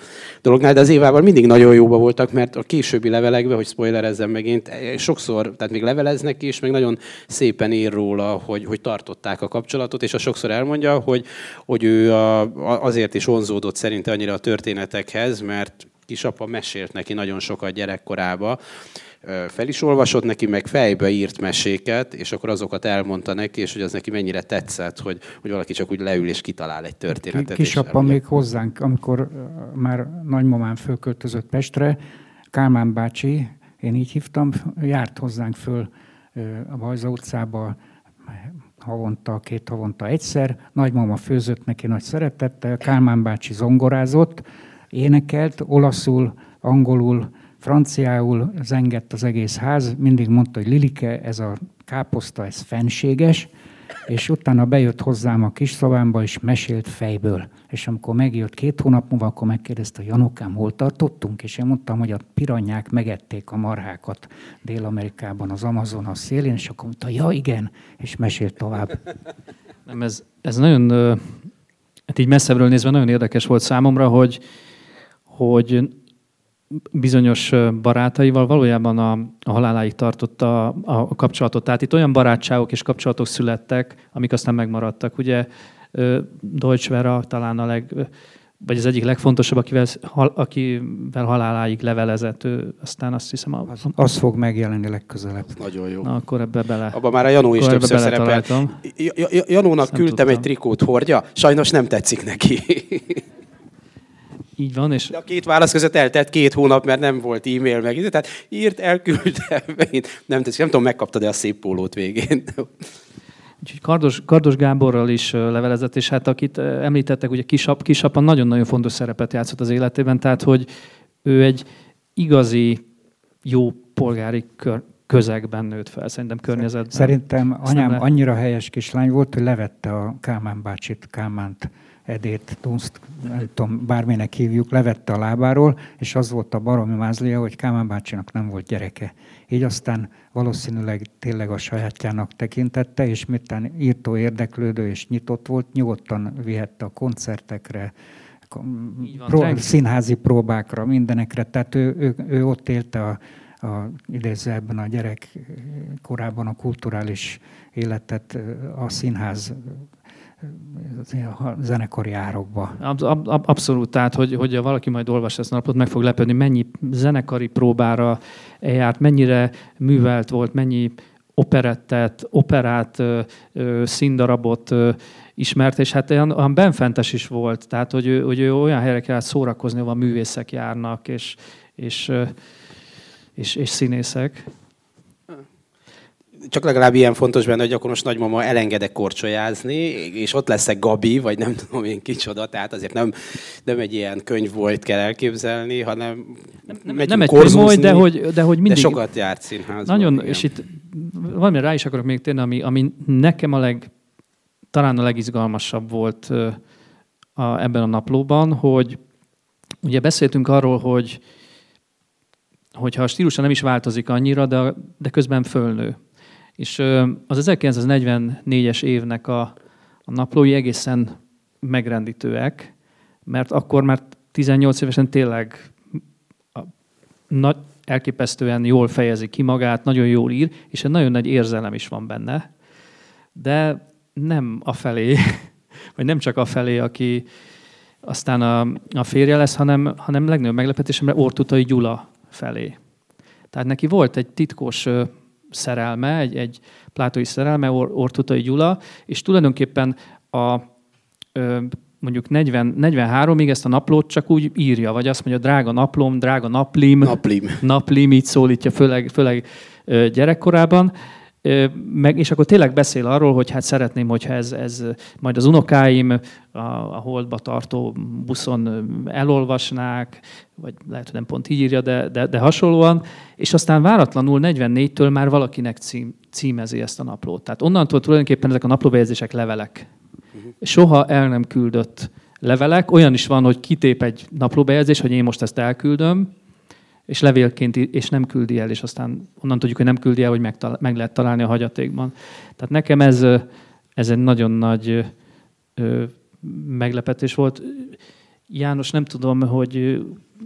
dolognál, de az évával mindig nagyon jóba voltak, mert a későbbi levelekben, hogy spoilerezzem megint, sokszor, tehát még leveleznek is, meg nagyon szépen ír róla, hogy, hogy tartották a kapcsolatot, és a sokszor elmondja, hogy, hogy ő a, azért is vonzódott szerinte annyira a történetekhez, mert kisapa mesélt neki nagyon sokat gyerekkorába, fel is olvasott neki, meg fejbe írt meséket, és akkor azokat elmondta neki, és hogy az neki mennyire tetszett, hogy, hogy valaki csak úgy leül és kitalál egy történetet. Kisapa még hozzánk, amikor már nagymamám fölköltözött Pestre, Kálmán bácsi, én így hívtam, járt hozzánk föl a Bajza utcába havonta, két havonta egyszer. Nagymama főzött neki nagy szeretettel, Kálmán bácsi zongorázott, énekelt, olaszul, angolul, franciául zengett az egész ház, mindig mondta, hogy Lilike, ez a káposzta, ez fenséges, és utána bejött hozzám a kis szobámba, és mesélt fejből. És amikor megjött két hónap múlva, akkor megkérdezte, Janokám, hol tartottunk? És én mondtam, hogy a piranyák megették a marhákat Dél-Amerikában, az Amazon a szélén, és akkor mondta, ja igen, és mesélt tovább. Nem, ez, ez nagyon, hát így messzebbről nézve nagyon érdekes volt számomra, hogy, hogy bizonyos barátaival valójában a, a haláláig tartotta a, a kapcsolatot. Tehát itt olyan barátságok és kapcsolatok születtek, amik aztán megmaradtak. Ugye Deutsch Vera talán a leg, vagy az egyik legfontosabb, akivel, akivel haláláig levelezett, ő aztán azt hiszem... A, az, az fog megjelenni legközelebb. Az nagyon jó. Na, akkor ebbe bele. Abban már a Janó is többször szerepel. Janónak küldtem egy trikót hordja, sajnos nem tetszik neki. Így van. És... De a két válasz között eltelt két hónap, mert nem volt e-mail meg. Tehát írt, elküldte, megint nem tetszik. Nem tudom, megkaptad-e a szép pólót végén. Úgyhogy Kardos, Kardos Gáborral is levelezett, és hát akit említettek, ugye Kisap, Kisapa nagyon-nagyon fontos szerepet játszott az életében, tehát hogy ő egy igazi jó polgári kör, közegben nőtt fel, szerintem környezetben. Szerintem anyám annyira helyes kislány volt, hogy levette a Kálmán bácsit, Kálmánt Edét, Dunst, nem tudom, bárminek hívjuk, levette a lábáról, és az volt a baromi mázlia, hogy Kámán bácsinak nem volt gyereke. Így aztán valószínűleg tényleg a sajátjának tekintette, és miután írtó érdeklődő és nyitott volt, nyugodtan vihette a koncertekre, pró- színházi próbákra, mindenekre. Tehát ő, ő, ő ott élte a, a, idézve ebben a gyerek korában a kulturális életet, a színház zenekari árokba. Ab, ab, abszolút, tehát hogy, hogy valaki majd olvas ezt a napot, meg fog lepődni, mennyi zenekari próbára járt, mennyire művelt volt, mennyi operettet, operát, színdarabot ismert, és hát olyan, olyan benfentes is volt, tehát hogy hogy olyan helyre kellett szórakozni, ahol a művészek járnak, és, és, és, és színészek csak legalább ilyen fontos benne, hogy akkor most nagymama elengedek korcsolyázni, és ott leszek Gabi, vagy nem tudom én kicsoda, tehát azért nem, nem egy ilyen könyv volt kell elképzelni, hanem nem, nem, nem egy könyv volt, de hogy, de hogy mindig... De sokat járt színházban. Nagyon, igen. és itt valami rá is akarok még térni, ami, ami nekem a leg, talán a legizgalmasabb volt a, ebben a naplóban, hogy ugye beszéltünk arról, hogy hogyha a stílusa nem is változik annyira, de, de közben fölnő. És az 1944-es évnek a, a naplói egészen megrendítőek, mert akkor már 18 évesen tényleg a, nagy, elképesztően jól fejezi ki magát, nagyon jól ír, és egy nagyon nagy érzelem is van benne. De nem a felé, vagy nem csak a felé, aki aztán a, a férje lesz, hanem, hanem legnagyobb meglepetésemre Ortutai Gyula felé. Tehát neki volt egy titkos szerelme, egy, egy plátói szerelme, Or, Ortutai Gyula, és tulajdonképpen a mondjuk 40, 43-ig ezt a naplót csak úgy írja, vagy azt mondja, drága naplom, drága naplim, naplim, naplim így szólítja, főleg, főleg gyerekkorában, meg, és akkor tényleg beszél arról, hogy hát szeretném, hogyha ez, ez majd az unokáim a, a holdba tartó buszon elolvasnák, vagy lehet, hogy nem pont így írja, de, de, de hasonlóan, és aztán váratlanul 44-től már valakinek cím, címezi ezt a naplót. Tehát onnantól tulajdonképpen ezek a naplóbejegyzések levelek. Uh-huh. Soha el nem küldött levelek. Olyan is van, hogy kitép egy naplóbejegyzés, hogy én most ezt elküldöm, és levélként, és nem küldi el, és aztán onnan tudjuk, hogy nem küldi el, hogy megtal- meg lehet találni a hagyatékban. Tehát nekem ez, ez egy nagyon nagy ö, meglepetés volt. János, nem tudom, hogy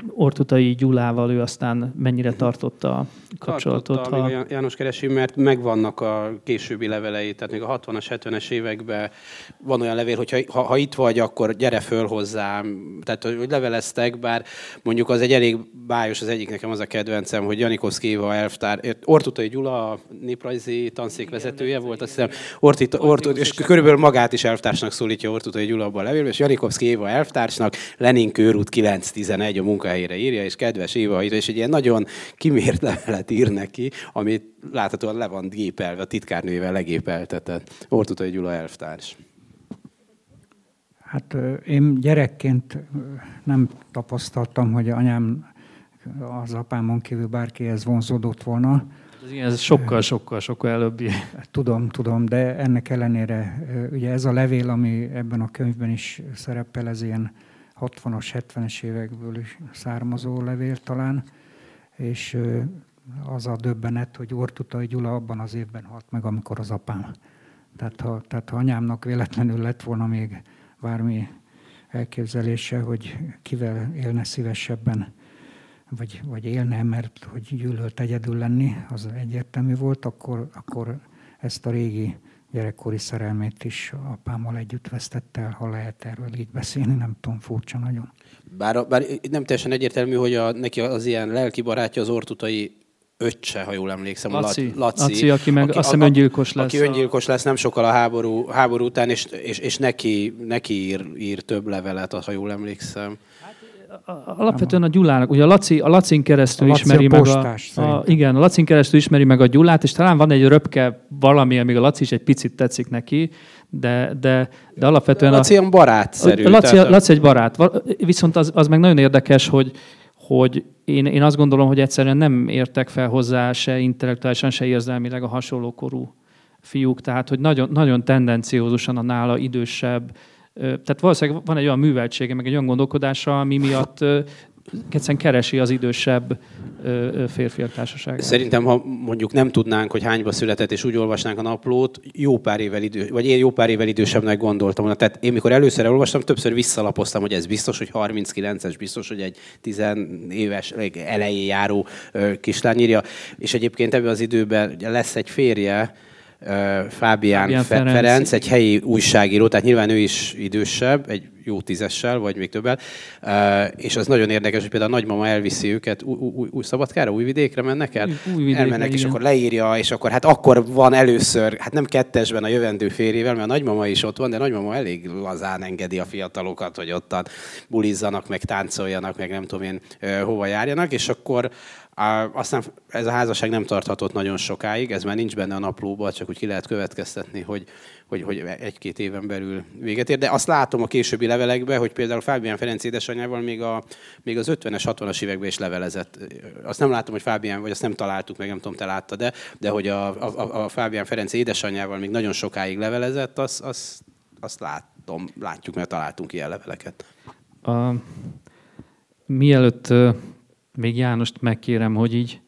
Ortutai Gyulával ő aztán mennyire tartotta a kapcsolatot. Tartotta, ha... János keresi, mert megvannak a későbbi levelei, tehát még a 60-as, 70-es években van olyan levél, hogy ha, ha itt vagy, akkor gyere föl hozzám. Tehát, hogy leveleztek, bár mondjuk az egy elég bájos, az egyik nekem az a kedvencem, hogy Janikovszki Éva elvtár, Ortutai Gyula a néprajzi tanszék vezetője volt, azt hiszem, Ortita, Ortut, és körülbelül magát is elvtársnak szólítja Ortutai Gyula abban a levélben, és Janikovszki Éva elvtársnak, Lenin körút 911 a munkahelyére írja, és kedves Éva, és egy ilyen nagyon kimért levelet ír neki, amit láthatóan le van gépelve, a titkárnővel legépeltetett. Ortutai Gyula elvtárs. Hát én gyerekként nem tapasztaltam, hogy anyám az apámon kívül bárkihez vonzódott volna. Ez sokkal, sokkal, sokkal előbbi. Tudom, tudom, de ennek ellenére ugye ez a levél, ami ebben a könyvben is szerepel, ez ilyen 60-as, 70-es évekből is származó levél talán, és az a döbbenet, hogy Ortutai Gyula abban az évben halt meg, amikor az apám. Tehát ha, tehát ha anyámnak véletlenül lett volna még bármi elképzelése, hogy kivel élne szívesebben, vagy, vagy élne, mert hogy gyűlölt egyedül lenni, az egyértelmű volt, akkor, akkor ezt a régi gyerekkori szerelmét is apámmal együtt vesztette el, ha lehet erről így beszélni, nem tudom, furcsa nagyon. Bár, bár nem teljesen egyértelmű, hogy a, neki az ilyen lelki barátja az ortutai öccse, ha jól emlékszem. Laci, Laci, Laci aki meg aki, azt hiszem öngyilkos lesz. Aki öngyilkos lesz nem sokkal a háború, háború után, és, és, és neki, neki ír, ír több levelet, ha jól emlékszem. Alapvetően a Gyulának, ugye a Laci, a Lacin keresztül a Laci ismeri a postás, meg a, a, igen, a Lacin keresztül ismeri meg a Gyulát, és talán van egy röpke valami, amíg a Laci is egy picit tetszik neki, de, de, de alapvetően... A Laci ilyen barátszerű. A Laci, tehát... Laci egy barát. Viszont az, az meg nagyon érdekes, hogy, hogy én, én azt gondolom, hogy egyszerűen nem értek fel hozzá se intellektuálisan, se érzelmileg a hasonló korú fiúk, tehát hogy nagyon, nagyon tendenciózusan a nála idősebb, tehát valószínűleg van egy olyan műveltsége, meg egy olyan gondolkodása, ami miatt egyszerűen keresi az idősebb férfiak társaságát. Szerintem, ha mondjuk nem tudnánk, hogy hányba született, és úgy olvasnánk a naplót, jó pár évvel idő, vagy én jó pár évvel idősebbnek gondoltam volna. Tehát én mikor először elolvastam, többször visszalapoztam, hogy ez biztos, hogy 39-es, biztos, hogy egy 10 éves elején járó kislány írja. És egyébként ebben az időben lesz egy férje, Fábián, Fábián Ferenc. Ferenc, egy helyi újságíró, tehát nyilván ő is idősebb, egy jó tízessel, vagy még többel. És az nagyon érdekes, hogy például a nagymama elviszi őket új, új, új Szabadkára, Újvidékre mennek el? Új, vidékre, Elmennek, igen. és akkor leírja, és akkor hát akkor van először, hát nem kettesben a jövendő férjével, mert a nagymama is ott van, de a nagymama elég lazán engedi a fiatalokat, hogy ottan bulizzanak, meg táncoljanak, meg nem tudom én hova járjanak, és akkor aztán ez a házasság nem tarthatott nagyon sokáig, ez már nincs benne a naplóban, csak úgy ki lehet következtetni, hogy, hogy, hogy egy-két éven belül véget ér. De azt látom a későbbi levelekben, hogy például Fábián Ferenc édesanyjával még, a, még az 50-es, 60-as években is levelezett. Azt nem látom, hogy Fábián, vagy azt nem találtuk meg, nem tudom, te láttad, de, de hogy a, a, a Fábián Ferenc édesanyjával még nagyon sokáig levelezett, azt, azt, azt látom, látjuk, mert találtunk ilyen leveleket. A, mielőtt még Jánost megkérem, hogy így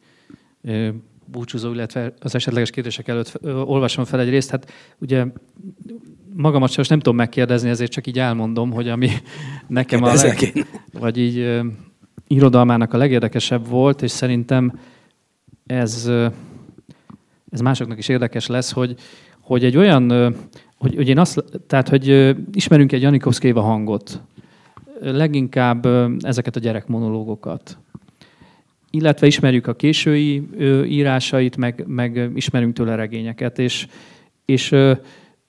búcsúzó, illetve az esetleges kérdések előtt olvasom fel egy részt. Hát ugye magamat sem nem tudom megkérdezni, ezért csak így elmondom, hogy ami nekem a leg, vagy így irodalmának a legérdekesebb volt, és szerintem ez, ez másoknak is érdekes lesz, hogy, hogy egy olyan, hogy, hogy én azt, tehát, hogy ismerünk egy Janikovszkéva hangot, leginkább ezeket a gyerekmonológokat illetve ismerjük a késői írásait, meg, meg ismerünk tőle regényeket, és, és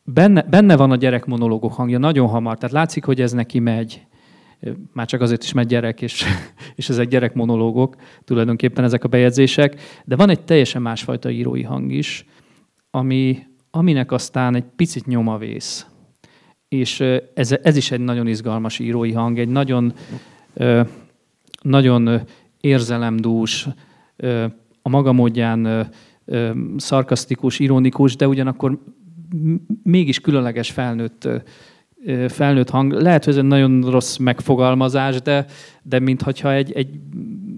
benne, benne van a gyerek monológok hangja nagyon hamar, tehát látszik, hogy ez neki megy. Már csak azért is megy gyerek, és, és ezek gyerek monológok, tulajdonképpen ezek a bejegyzések, de van egy teljesen másfajta írói hang is, ami, aminek aztán egy picit nyomavész. És ez, ez is egy nagyon izgalmas írói hang, egy nagyon, nagyon érzelemdús, a maga módján szarkasztikus, ironikus, de ugyanakkor mégis különleges felnőtt, felnőtt hang. Lehet, hogy ez egy nagyon rossz megfogalmazás, de, de mintha egy, egy,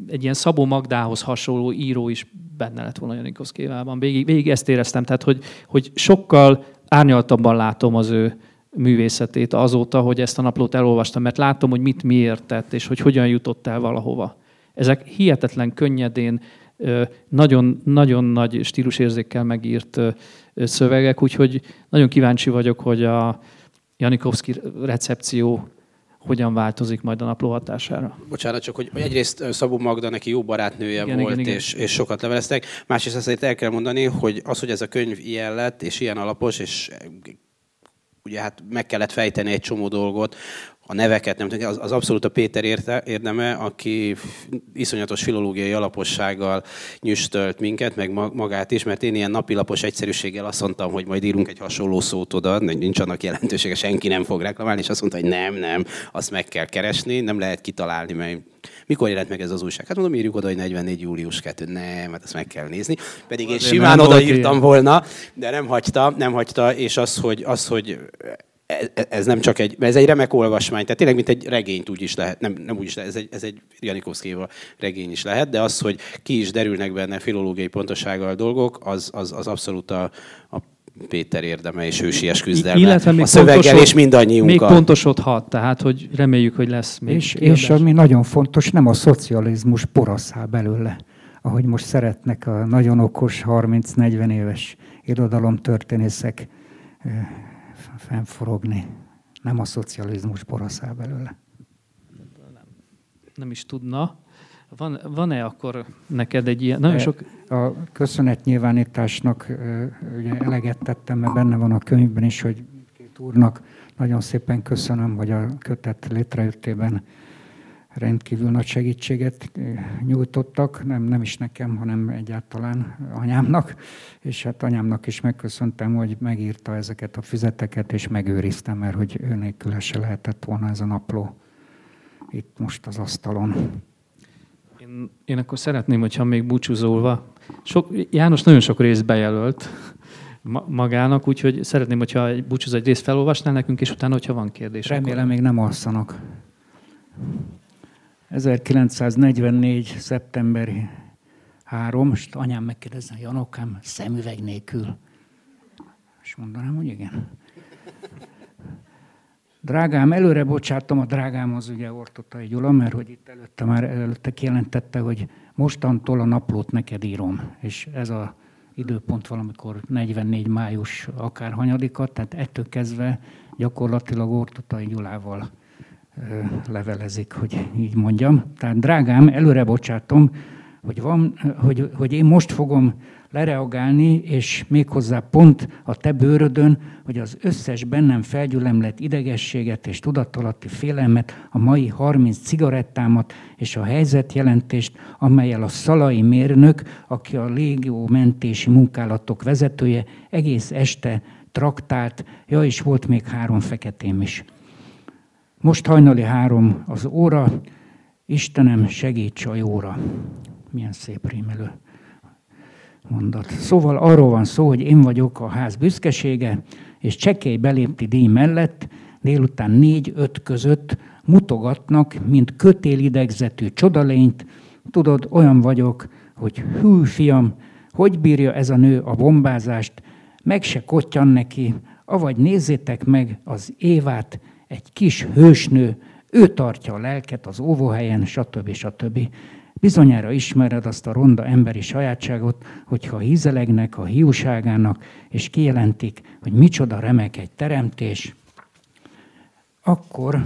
egy ilyen Szabó Magdához hasonló író is benne lett volna Janikoszkévában. Végig, végig ezt éreztem, tehát hogy, hogy sokkal árnyaltabban látom az ő művészetét azóta, hogy ezt a naplót elolvastam, mert látom, hogy mit miért tett, és hogy hogyan jutott el valahova. Ezek hihetetlen könnyedén, nagyon, nagyon nagy stílusérzékkel megírt szövegek, úgyhogy nagyon kíváncsi vagyok, hogy a Janikovszki recepció hogyan változik majd a napló hatására. Bocsánat, csak hogy egyrészt Szabó Magda neki jó barátnője igen, volt, igen, és, igen. és sokat leveleztek. Másrészt azt el kell mondani, hogy az, hogy ez a könyv ilyen lett, és ilyen alapos, és ugye hát meg kellett fejteni egy csomó dolgot, a neveket, nem tudom, az, az abszolút a Péter érte, érdeme, aki iszonyatos filológiai alapossággal nyüstölt minket, meg magát is, mert én ilyen napilapos egyszerűséggel azt mondtam, hogy majd írunk egy hasonló szót oda, nincs annak jelentősége, senki nem fog reklamálni, és azt mondta, hogy nem, nem, azt meg kell keresni, nem lehet kitalálni, mert mikor jelent meg ez az újság? Hát mondom, írjuk oda, hogy 44. július 2. Nem, hát ezt meg kell nézni. Pedig én simán odaírtam volna, de nem hagyta, nem hagyta, és az, hogy, az, hogy ez nem csak egy, ez egy remek olvasmány, tehát tényleg mint egy regényt úgy is lehet, nem, nem úgy is lehet, ez egy, ez egy Janikovszkéva regény is lehet, de az, hogy ki is derülnek benne filológiai pontosággal dolgok, az, az, az abszolút a, a Péter érdeme és hősies küzdelme. Illetve még a szöveggel és mindannyiunkkal. Még pontosodhat, tehát hogy reméljük, hogy lesz még És, és ami nagyon fontos, nem a szocializmus poraszál belőle, ahogy most szeretnek a nagyon okos 30-40 éves irodalomtörténészek eh, fennforogni. Nem a szocializmus boraszál belőle. Nem, nem is tudna. Van, van-e akkor neked egy ilyen... Nagyon sok... A köszönetnyilvánításnak ugye eleget tettem, mert benne van a könyvben is, hogy két úrnak nagyon szépen köszönöm, hogy a kötet létrejöttében rendkívül nagy segítséget eh, nyújtottak, nem, nem is nekem, hanem egyáltalán anyámnak, és hát anyámnak is megköszöntem, hogy megírta ezeket a füzeteket, és megőriztem, mert hogy ő nélkül se lehetett volna ez a napló itt most az asztalon. Én, én akkor szeretném, hogyha még búcsúzóva, sok, János nagyon sok részt bejelölt magának, úgyhogy szeretném, hogyha egy búcsúzó egy részt felolvasnál nekünk, és utána, hogyha van kérdés. Remélem, akkor... még nem alszanak. 1944. szeptemberi három, most anyám megkérdezne, Janokám, szemüveg nélkül. És mondanám, hogy igen. Drágám, előre bocsátom, a drágám az ugye Ortotai Gyula, mert hogy itt előtte már előtte kijelentette, hogy mostantól a naplót neked írom. És ez a időpont valamikor 44 május akár hanyadika, tehát ettől kezdve gyakorlatilag Ortotai Gyulával levelezik, hogy így mondjam. Tehát drágám, előre bocsátom, hogy, van, hogy, hogy én most fogom lereagálni, és méghozzá pont a te bőrödön, hogy az összes bennem felgyülemlett idegességet és tudatalatti félelmet, a mai 30 cigarettámat és a helyzetjelentést, amelyel a szalai mérnök, aki a légió mentési munkálatok vezetője, egész este traktált, ja, és volt még három feketém is. Most hajnali három az óra, Istenem, segíts a jóra. Milyen szép rímelő mondat. Szóval arról van szó, hogy én vagyok a ház büszkesége, és csekély belépti díj mellett délután négy-öt között mutogatnak, mint kötélidegzetű csodalényt. Tudod, olyan vagyok, hogy hű fiam, hogy bírja ez a nő a bombázást, meg se kottyan neki, avagy nézzétek meg az Évát, egy kis hősnő, ő tartja a lelket az óvóhelyen, stb. stb. Bizonyára ismered azt a ronda emberi sajátságot, hogyha hízelegnek a hiúságának, és kijelentik, hogy micsoda remek egy teremtés, akkor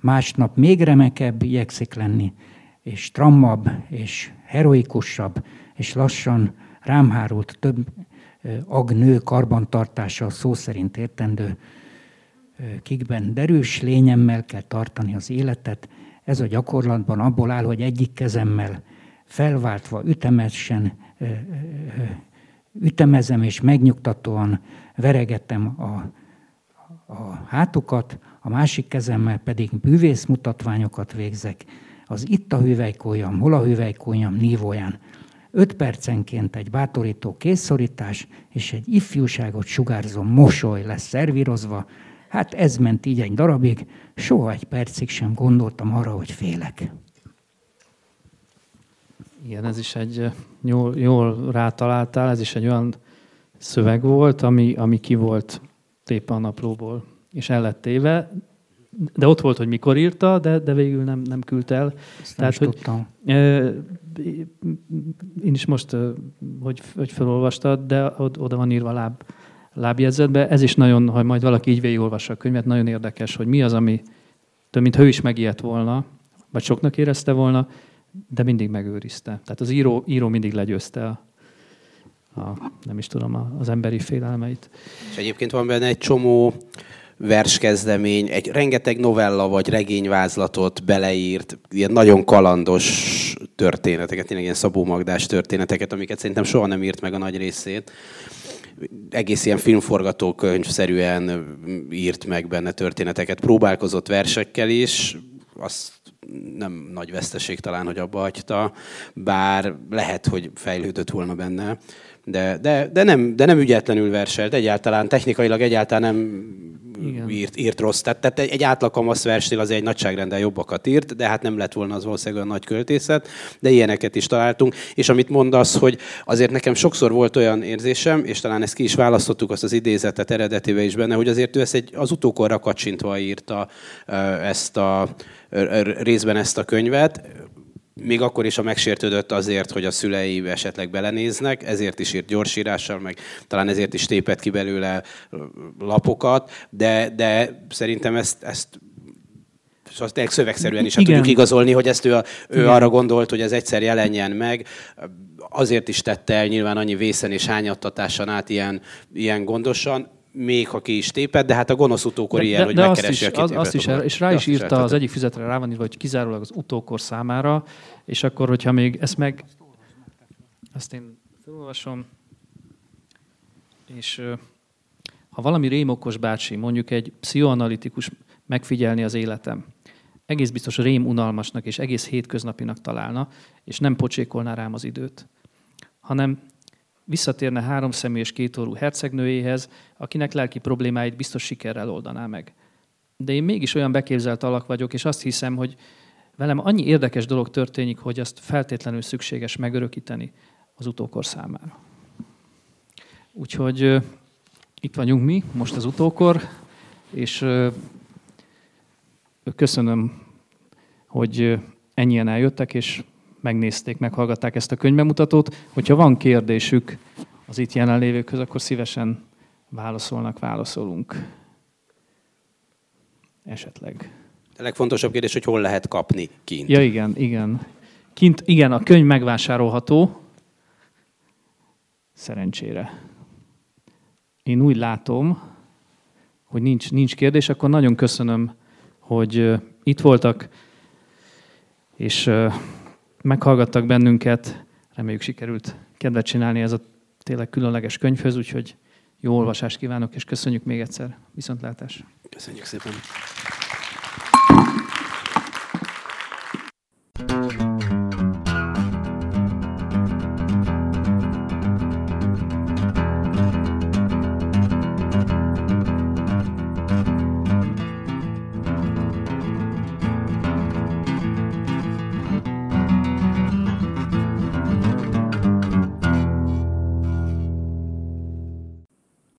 másnap még remekebb igyekszik lenni, és trammabb, és heroikusabb, és lassan rám hárult több agnő karbantartása szó szerint értendő, kikben derűs lényemmel kell tartani az életet, ez a gyakorlatban abból áll, hogy egyik kezemmel felváltva ütemesen ütemezem és megnyugtatóan veregetem a, a hátukat, a másik kezemmel pedig bűvész mutatványokat végzek. Az itt a hüvelykólyam, hol a hüvelykólyam nívóján. Öt percenként egy bátorító készszorítás és egy ifjúságot sugárzó mosoly lesz szervírozva, Hát ez ment így egy darabig, soha egy percig sem gondoltam arra, hogy félek. Igen, ez is egy, jól, jól rátaláltál, ez is egy olyan szöveg volt, ami, ami ki volt tépve a naplóból, és el lett téve, de ott volt, hogy mikor írta, de, de végül nem, nem küldte el. Ezt Tehát, nem hogy, tudtam. én is most, hogy, hogy felolvastad, de oda van írva láb, lábjegyzetbe. Ez is nagyon, ha majd valaki így végigolvassa a könyvet, nagyon érdekes, hogy mi az, ami több mint ő is megijedt volna, vagy soknak érezte volna, de mindig megőrizte. Tehát az író, író mindig legyőzte a, a, nem is tudom, az emberi félelmeit. És egyébként van benne egy csomó verskezdemény, egy rengeteg novella vagy regényvázlatot beleírt, ilyen nagyon kalandos történeteket, tényleg ilyen Szabó Magdás történeteket, amiket szerintem soha nem írt meg a nagy részét. Egész ilyen filmforgatókönyvszerűen írt meg benne történeteket, próbálkozott versekkel is, azt nem nagy veszteség talán, hogy abba hagyta, bár lehet, hogy fejlődött volna benne, de, de, de, nem, de nem ügyetlenül verselt, egyáltalán technikailag egyáltalán nem igen. Írt, írt rossz. Tehát, tehát egy átlag kamasz versnél az egy nagyságrendel jobbakat írt, de hát nem lett volna az valószínűleg olyan nagy költészet, de ilyeneket is találtunk. És amit mondasz, hogy azért nekem sokszor volt olyan érzésem, és talán ezt ki is választottuk azt az idézetet eredetébe is benne, hogy azért ő ezt egy, az utókorra kacsintva írta ezt a részben ezt a könyvet még akkor is, a megsértődött azért, hogy a szülei esetleg belenéznek, ezért is írt gyorsírással, meg talán ezért is tépett ki belőle lapokat, de, de szerintem ezt, ezt Szóval tényleg szövegszerűen is tudjuk igazolni, hogy ezt ő, a, ő arra gondolt, hogy ez egyszer jelenjen meg. Azért is tette el nyilván annyi vészen és hányattatáson át ilyen, ilyen gondosan még ha ki is téped, de hát a gonosz utókor de, ilyen, de, hogy de megkeresi azt is, a azt is, és rá is írta, az egyik füzetre rá van írva, hogy kizárólag az utókor számára, és akkor, hogyha még ezt meg... Ezt én felolvasom, és ha valami rémokos bácsi, mondjuk egy pszichoanalitikus megfigyelni az életem, egész biztos rém unalmasnak és egész hétköznapinak találna, és nem pocsékolná rám az időt, hanem visszatérne három személyes kétorú hercegnőjéhez, akinek lelki problémáit biztos sikerrel oldaná meg. De én mégis olyan beképzelt alak vagyok, és azt hiszem, hogy velem annyi érdekes dolog történik, hogy azt feltétlenül szükséges megörökíteni az utókor számára. Úgyhogy itt vagyunk mi, most az utókor, és köszönöm, hogy ennyien eljöttek, és megnézték, meghallgatták ezt a könyvbemutatót. Hogyha van kérdésük az itt jelenlévőkhöz, akkor szívesen válaszolnak, válaszolunk. Esetleg. A legfontosabb kérdés, hogy hol lehet kapni kint. Ja, igen, igen. Kint, igen, a könyv megvásárolható. Szerencsére. Én úgy látom, hogy nincs, nincs kérdés, akkor nagyon köszönöm, hogy itt voltak, és meghallgattak bennünket. Reméljük sikerült kedvet csinálni ez a tényleg különleges könyvhöz, úgyhogy jó olvasást kívánok, és köszönjük még egyszer. Viszontlátás! Köszönjük szépen!